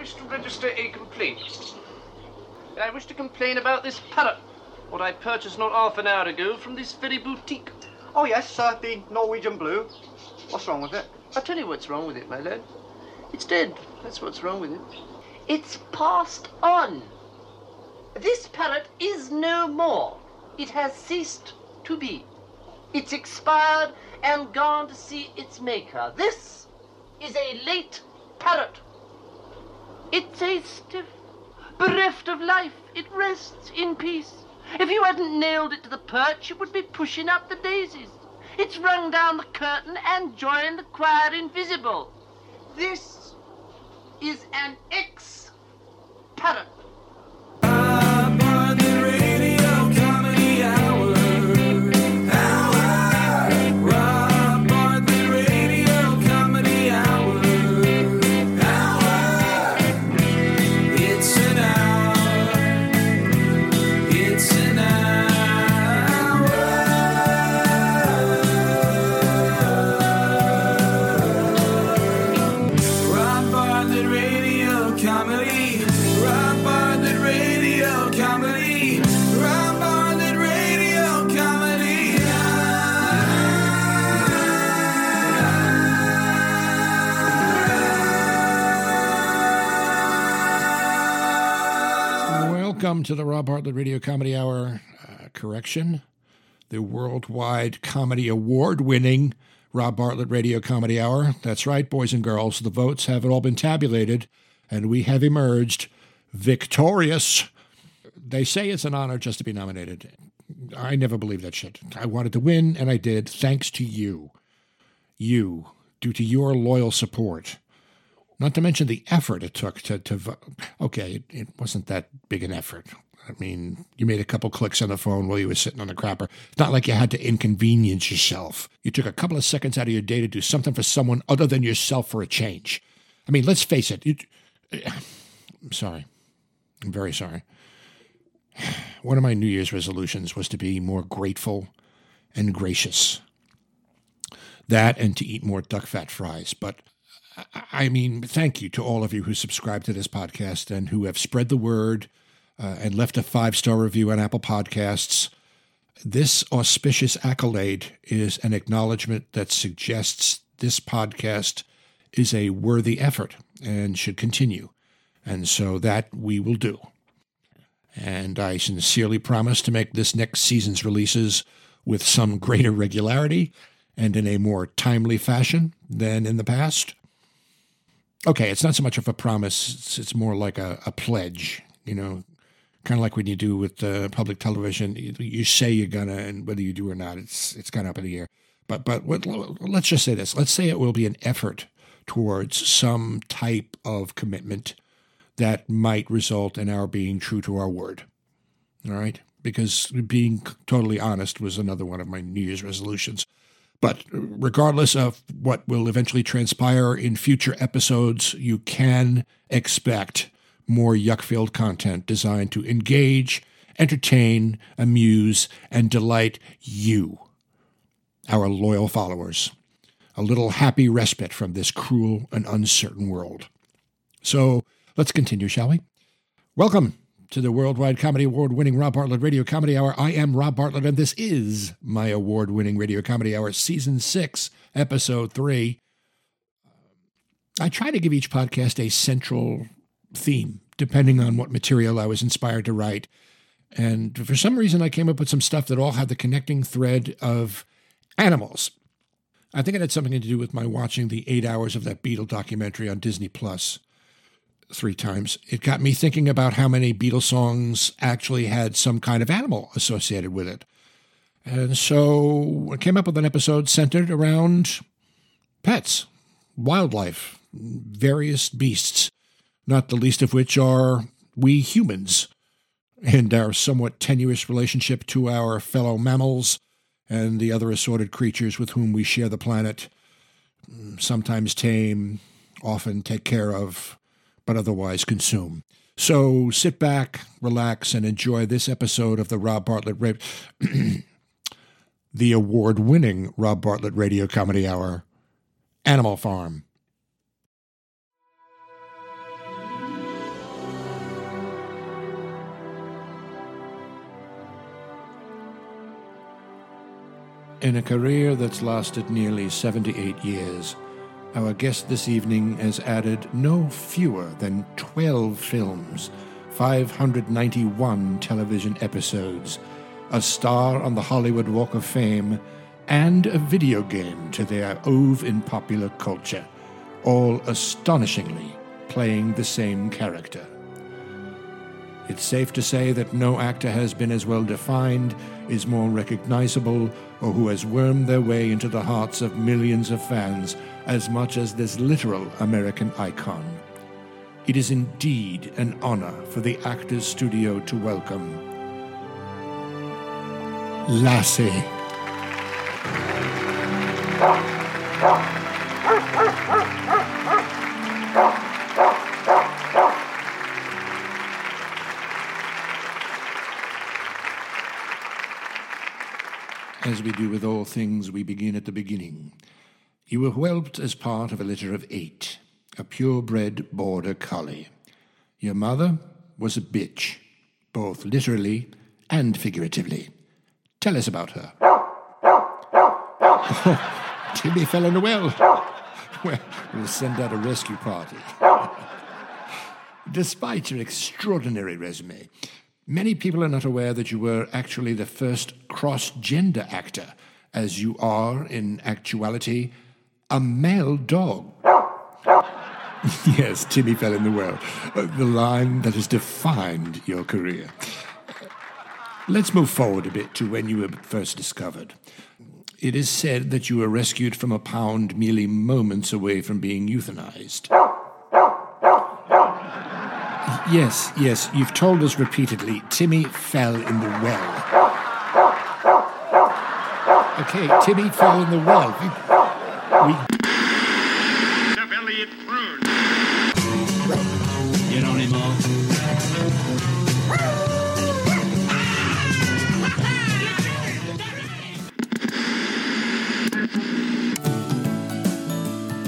wish to register a complaint. I wish to complain about this parrot, what I purchased not half an hour ago from this very boutique. Oh, yes, uh, the Norwegian Blue. What's wrong with it? I'll tell you what's wrong with it, my lad. It's dead. That's what's wrong with it. It's passed on. This parrot is no more. It has ceased to be. It's expired and gone to see its maker. This is a late parrot. It's a stiff, bereft of life. It rests in peace. If you hadn't nailed it to the perch, it would be pushing up the daisies. It's rung down the curtain and joined the choir invisible. This is an ex-parrot. Welcome to the Rob Bartlett Radio Comedy Hour. Uh, correction, the worldwide comedy award winning Rob Bartlett Radio Comedy Hour. That's right, boys and girls. The votes have all been tabulated, and we have emerged victorious. They say it's an honor just to be nominated. I never believed that shit. I wanted to win, and I did, thanks to you. You, due to your loyal support. Not to mention the effort it took to, to vo- okay, it, it wasn't that big an effort. I mean, you made a couple clicks on the phone while you were sitting on the crapper. It's not like you had to inconvenience yourself. You took a couple of seconds out of your day to do something for someone other than yourself for a change. I mean, let's face it. You, I'm sorry. I'm very sorry. One of my New Year's resolutions was to be more grateful and gracious. That and to eat more duck fat fries. But I mean, thank you to all of you who subscribe to this podcast and who have spread the word uh, and left a five star review on Apple Podcasts. This auspicious accolade is an acknowledgement that suggests this podcast is a worthy effort and should continue. And so that we will do. And I sincerely promise to make this next season's releases with some greater regularity and in a more timely fashion than in the past okay, it's not so much of a promise, it's, it's more like a, a pledge, you know, kind of like when you do with uh, public television. You, you say you're gonna, and whether you do or not, it's it's kind of up in the air. But but what, let's just say this: let's say it will be an effort towards some type of commitment that might result in our being true to our word. All right, because being totally honest was another one of my New Year's resolutions. But regardless of what will eventually transpire in future episodes, you can expect more yuck-filled content designed to engage, entertain, amuse, and delight you, our loyal followers. A little happy respite from this cruel and uncertain world. So let's continue, shall we? Welcome to the Worldwide Comedy Award winning Rob Bartlett Radio Comedy Hour. I am Rob Bartlett, and this is my award winning Radio Comedy Hour, Season 6, Episode 3. I try to give each podcast a central theme, depending on what material I was inspired to write. And for some reason, I came up with some stuff that all had the connecting thread of animals. I think it had something to do with my watching the eight hours of that Beatle documentary on Disney Plus three times. It got me thinking about how many Beatles songs actually had some kind of animal associated with it. And so I came up with an episode centered around pets, wildlife, various beasts, not the least of which are we humans and our somewhat tenuous relationship to our fellow mammals and the other assorted creatures with whom we share the planet, mm, sometimes tame, often take care of, but otherwise consume. So sit back, relax, and enjoy this episode of the Rob Bartlett Rip. the award winning Rob Bartlett Radio Comedy Hour, Animal Farm. In a career that's lasted nearly 78 years, our guest this evening has added no fewer than 12 films, 591 television episodes, a star on the Hollywood Walk of Fame, and a video game to their oeuvre in popular culture, all astonishingly playing the same character. It's safe to say that no actor has been as well defined, is more recognizable, or who has wormed their way into the hearts of millions of fans as much as this literal American icon. It is indeed an honor for the Actors Studio to welcome Lassie. Ah. As we do with all things, we begin at the beginning. You were whelped as part of a litter of eight, a purebred border collie. Your mother was a bitch, both literally and figuratively. Tell us about her. Timmy fell in a well. Well, we'll send out a rescue party. Despite your extraordinary resume, many people are not aware that you were actually the first cross gender actor, as you are, in actuality, a male dog. yes, Timmy fell in the well. Uh, the line that has defined your career. Let's move forward a bit to when you were first discovered. It is said that you were rescued from a pound merely moments away from being euthanized. Yes, yes, you've told us repeatedly Timmy fell in the well. Okay, Timmy fell in the well. We, we Elliot Prune. You know anymore?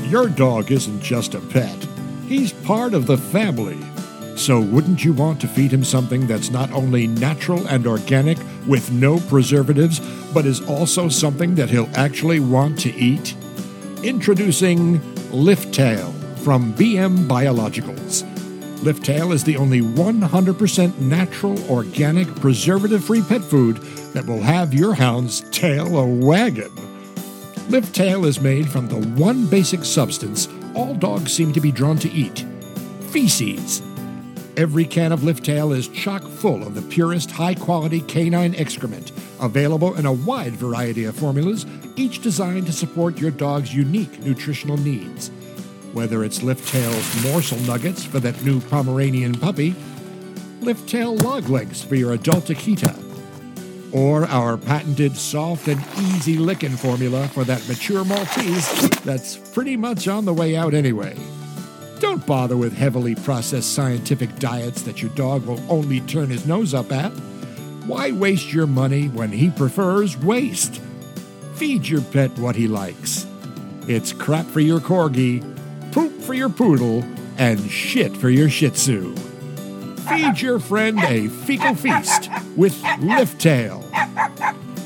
Your dog isn't just a pet, he's part of the family. So, wouldn't you want to feed him something that's not only natural and organic with no preservatives, but is also something that he'll actually want to eat? Introducing Liftail from BM Biologicals. Liftail is the only 100% natural, organic, preservative free pet food that will have your hound's tail a waggin'. Liftail is made from the one basic substance all dogs seem to be drawn to eat feces. Every can of Liftail is chock full of the purest, high quality canine excrement, available in a wide variety of formulas, each designed to support your dog's unique nutritional needs. Whether it's Liftail's morsel nuggets for that new Pomeranian puppy, Liftail log legs for your adult Akita, or our patented soft and easy licking formula for that mature Maltese that's pretty much on the way out anyway. Don't bother with heavily processed scientific diets that your dog will only turn his nose up at. Why waste your money when he prefers waste? Feed your pet what he likes. It's crap for your corgi, poop for your poodle, and shit for your shih tzu. Feed your friend a fecal feast with Liftail.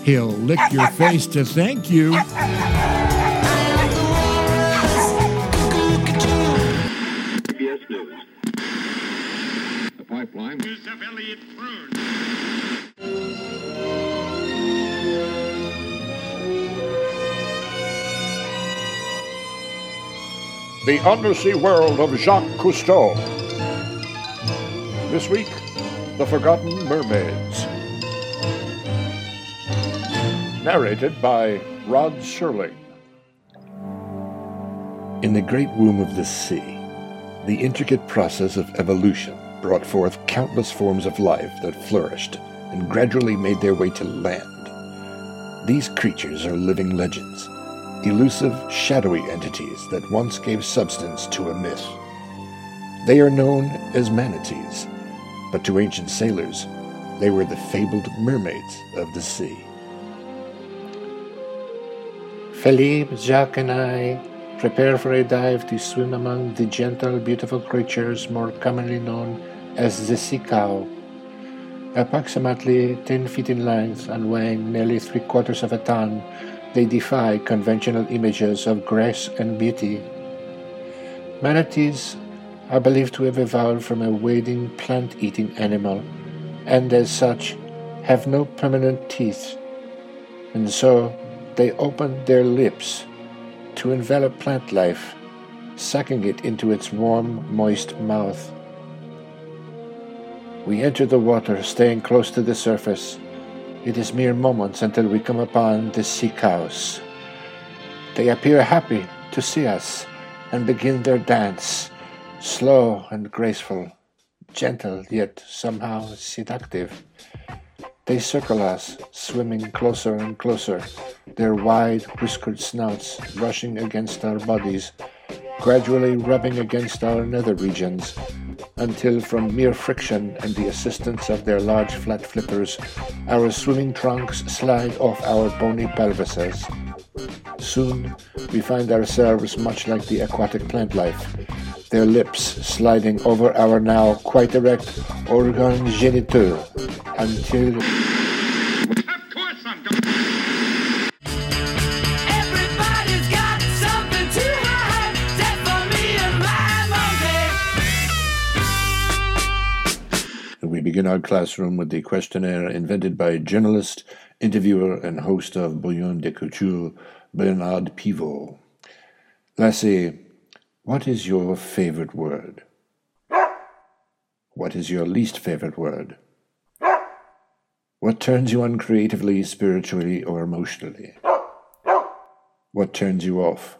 He'll lick your face to thank you. The pipeline. News of Elliot Prune. The Undersea World of Jacques Cousteau. This week, The Forgotten Mermaids. Narrated by Rod Serling. In the great womb of the sea, the intricate process of evolution brought forth countless forms of life that flourished and gradually made their way to land. These creatures are living legends, elusive, shadowy entities that once gave substance to a myth. They are known as manatees, but to ancient sailors, they were the fabled mermaids of the sea. Philippe, Jacques, and I prepare for a dive to swim among the gentle, beautiful creatures more commonly known as the sea cow. Approximately 10 feet in length and weighing nearly three quarters of a ton, They defy conventional images of grace and beauty. Manatees are believed to have evolved from a wading plant eating animal and, as such, have no permanent teeth, and so they open their lips to envelop plant life, sucking it into its warm, moist mouth. We enter the water, staying close to the surface. It is mere moments until we come upon the sea cows. They appear happy to see us and begin their dance, slow and graceful, gentle yet somehow seductive. They circle us, swimming closer and closer, their wide whiskered snouts brushing against our bodies, gradually rubbing against our nether regions, until from mere friction and the assistance of their large flat flippers, our swimming trunks slide off our bony pelvises. Soon we find ourselves much like the aquatic plant life, their lips sliding over our now quite erect organ genital until Of course I'm going. Our classroom with the questionnaire invented by journalist, interviewer, and host of Bouillon de Culture, Bernard Pivot. Lassie, what is your favorite word? What is your least favorite word? What turns you on creatively, spiritually, or emotionally? What turns you off?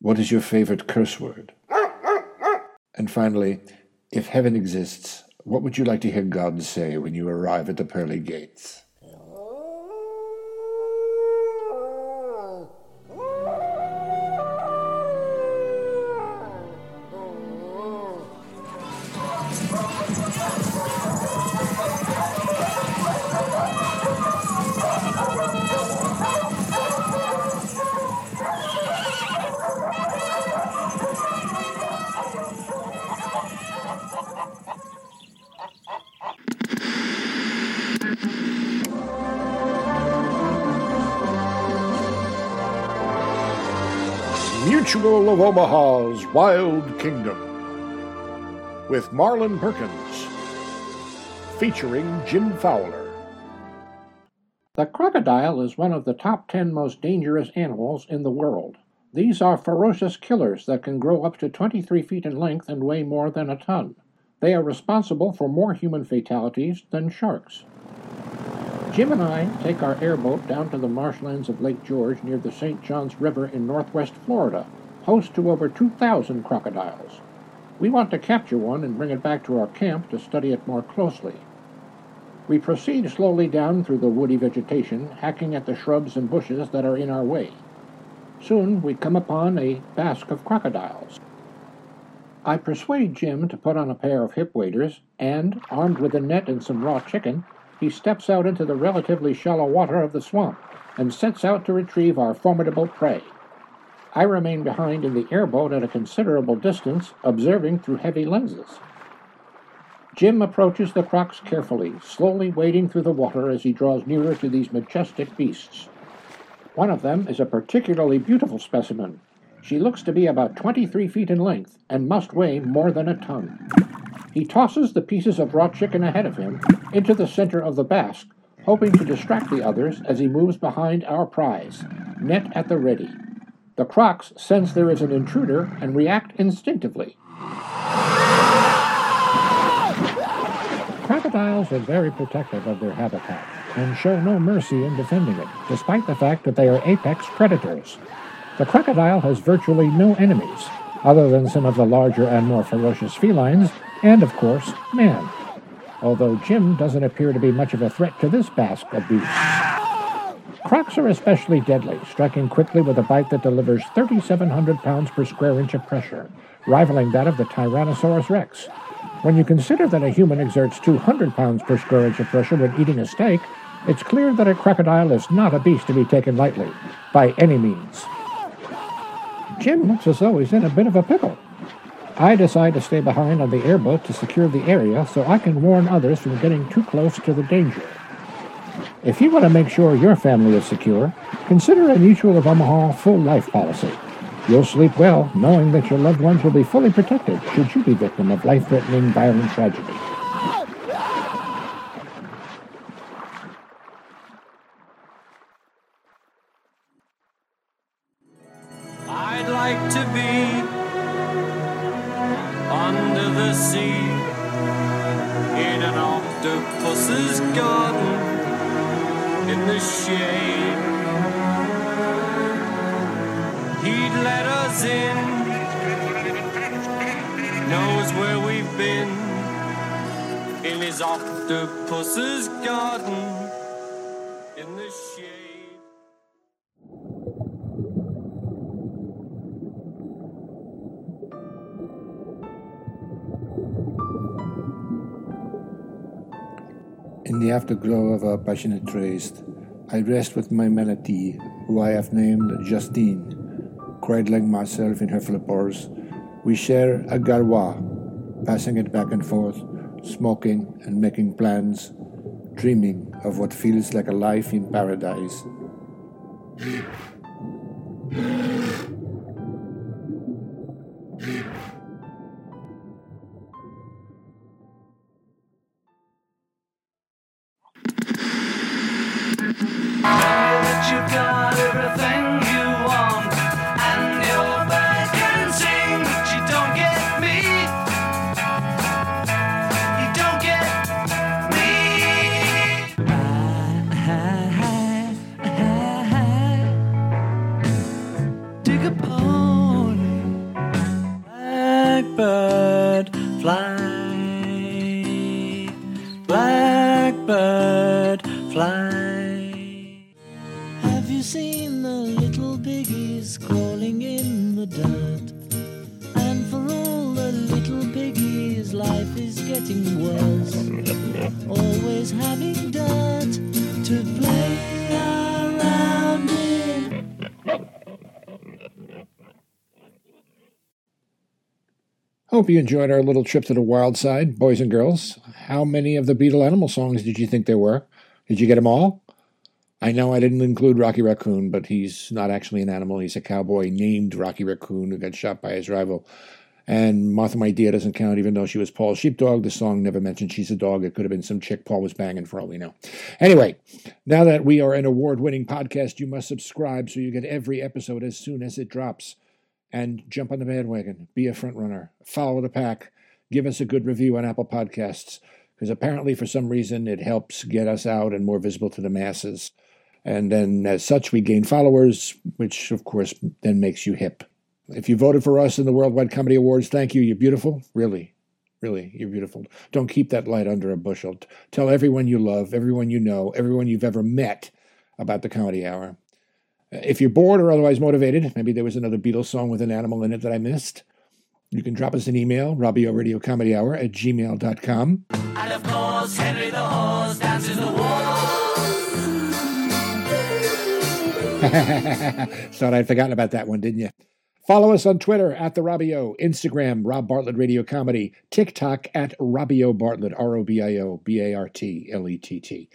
What is your favorite curse word? And finally, if heaven exists, what would you like to hear God say when you arrive at the pearly gates? Omaha's Wild Kingdom with Marlin Perkins, featuring Jim Fowler. The crocodile is one of the top 10 most dangerous animals in the world. These are ferocious killers that can grow up to 23 feet in length and weigh more than a ton. They are responsible for more human fatalities than sharks. Jim and I take our airboat down to the marshlands of Lake George near the St. Johns River in northwest Florida, host to over 2,000 crocodiles. We want to capture one and bring it back to our camp to study it more closely. We proceed slowly down through the woody vegetation, hacking at the shrubs and bushes that are in our way. Soon we come upon a bask of crocodiles. I persuade Jim to put on a pair of hip waders, and, armed with a net and some raw chicken, he steps out into the relatively shallow water of the swamp and sets out to retrieve our formidable prey. I remain behind in the airboat at a considerable distance, observing through heavy lenses. Jim approaches the crocs carefully, slowly wading through the water as he draws nearer to these majestic beasts. One of them is a particularly beautiful specimen. She looks to be about 23 feet in length and must weigh more than a ton. He tosses the pieces of raw chicken ahead of him into the center of the bask, hoping to distract the others as he moves behind our prize, net at the ready. The crocs sense there is an intruder and react instinctively. Crocodiles are very protective of their habitat and show no mercy in defending it, despite the fact that they are apex predators. The crocodile has virtually no enemies, other than some of the larger and more ferocious felines, and of course, man. Although Jim doesn't appear to be much of a threat to this bask of beasts. Crocs are especially deadly, striking quickly with a bite that delivers 3,700 pounds per square inch of pressure, rivaling that of the Tyrannosaurus rex. When you consider that a human exerts 200 pounds per square inch of pressure when eating a steak, it's clear that a crocodile is not a beast to be taken lightly, by any means. Jim looks as though he's in a bit of a pickle. I decide to stay behind on the airboat to secure the area so I can warn others from getting too close to the danger. If you want to make sure your family is secure, consider a Mutual of Omaha full life policy. You'll sleep well knowing that your loved ones will be fully protected should you be victim of life threatening violent tragedy. Octopus's garden in the shade. In the afterglow of our passionate tryst, I rest with my manatee, who I have named Justine. Cradling myself in her flippers, we share a garrois, passing it back and forth, smoking and making plans, dreaming of what feels like a life in paradise. Getting worse. Always having dirt to play around in. Hope you enjoyed our little trip to the wild side, boys and girls. How many of the Beatle Animal songs did you think there were? Did you get them all? I know I didn't include Rocky Raccoon, but he's not actually an animal. He's a cowboy named Rocky Raccoon who got shot by his rival. And Martha My Dear doesn't count, even though she was Paul's sheepdog. The song never mentioned she's a dog. It could have been some chick Paul was banging for all we know. Anyway, now that we are an award winning podcast, you must subscribe so you get every episode as soon as it drops. And jump on the bandwagon. Be a front runner. Follow the pack. Give us a good review on Apple Podcasts because apparently, for some reason, it helps get us out and more visible to the masses. And then, as such, we gain followers, which, of course, then makes you hip. If you voted for us in the Worldwide Comedy Awards, thank you. You're beautiful. Really, really, you're beautiful. Don't keep that light under a bushel. Tell everyone you love, everyone you know, everyone you've ever met about the Comedy Hour. If you're bored or otherwise motivated, maybe there was another Beatles song with an animal in it that I missed, you can drop us an email, Robbio Radio Comedy Hour at gmail.com. And of course, Henry the horse dances the waltz. Thought I'd forgotten about that one, didn't you? Follow us on Twitter at the Robbio, Instagram, Rob Bartlett Radio Comedy, TikTok at Robbio Bartlett, R O B I O B A R T L E T T.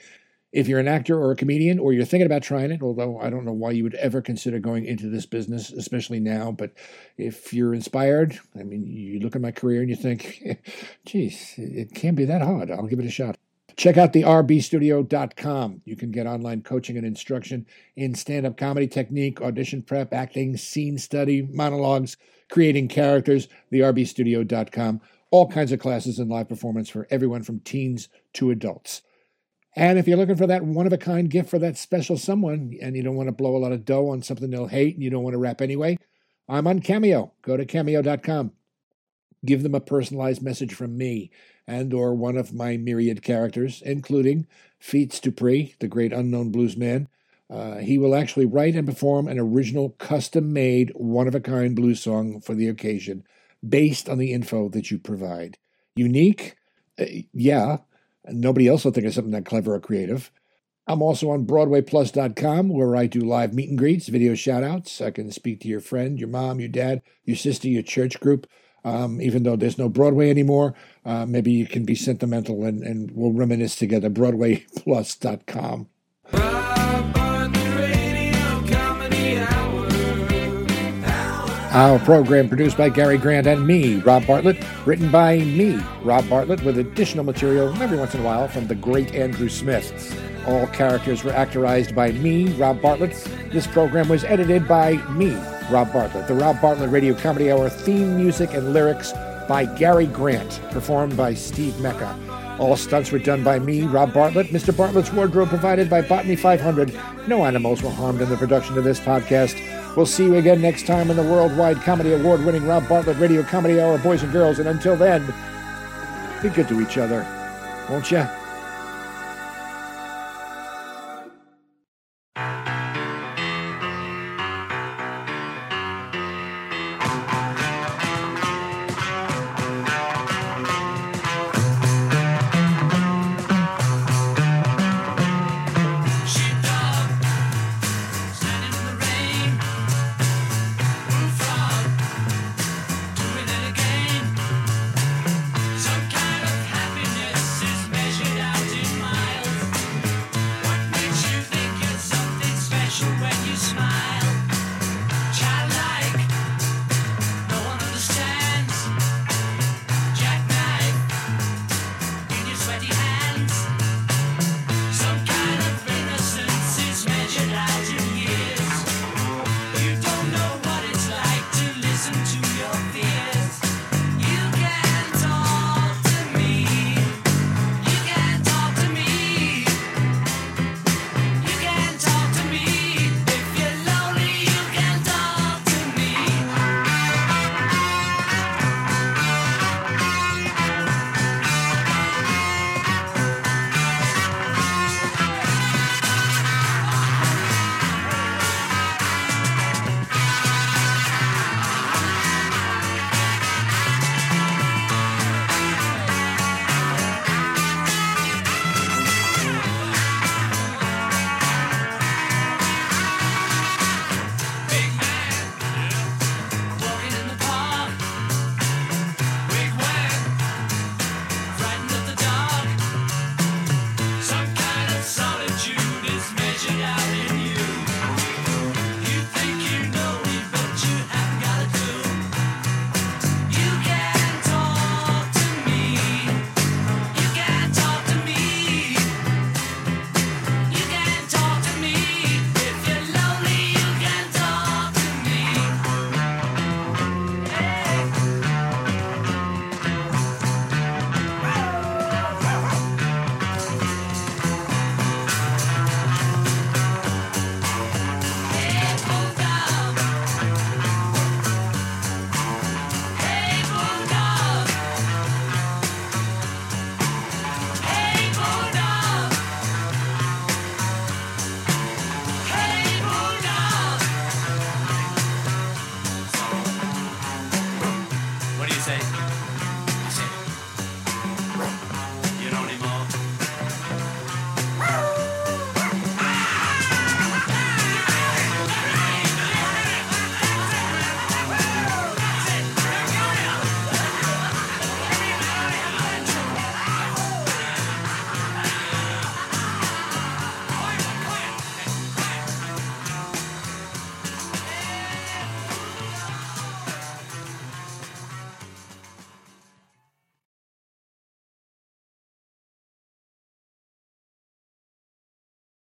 If you're an actor or a comedian, or you're thinking about trying it, although I don't know why you would ever consider going into this business, especially now, but if you're inspired, I mean, you look at my career and you think, geez, it can't be that hard. I'll give it a shot. Check out the rbstudio.com. You can get online coaching and instruction in stand up comedy technique, audition prep, acting, scene study, monologues, creating characters. The rbstudio.com. All kinds of classes and live performance for everyone from teens to adults. And if you're looking for that one of a kind gift for that special someone and you don't want to blow a lot of dough on something they'll hate and you don't want to wrap anyway, I'm on Cameo. Go to cameo.com. Give them a personalized message from me and or one of my myriad characters, including Feats Dupree, the great unknown blues man. Uh, he will actually write and perform an original, custom-made, one-of-a-kind blues song for the occasion, based on the info that you provide. Unique? Uh, yeah. Nobody else will think of something that clever or creative. I'm also on BroadwayPlus.com where I do live meet and greets, video shout outs. I can speak to your friend, your mom, your dad, your sister, your church group um, even though there's no Broadway anymore. Uh, maybe you can be sentimental and, and we'll reminisce together. BroadwayPlus.com. Our program produced by Gary Grant and me, Rob Bartlett, written by me, Rob Bartlett, with additional material every once in a while from the great Andrew Smith. All characters were actorized by me, Rob Bartlett. This program was edited by me, Rob Bartlett. The Rob Bartlett Radio Comedy Hour theme music and lyrics by Gary Grant, performed by Steve Mecca. All stunts were done by me, Rob Bartlett. Mr. Bartlett's wardrobe provided by Botany 500. No animals were harmed in the production of this podcast. We'll see you again next time in the Worldwide Comedy Award winning Rob Bartlett Radio Comedy Hour, boys and girls. And until then, be good to each other, won't you?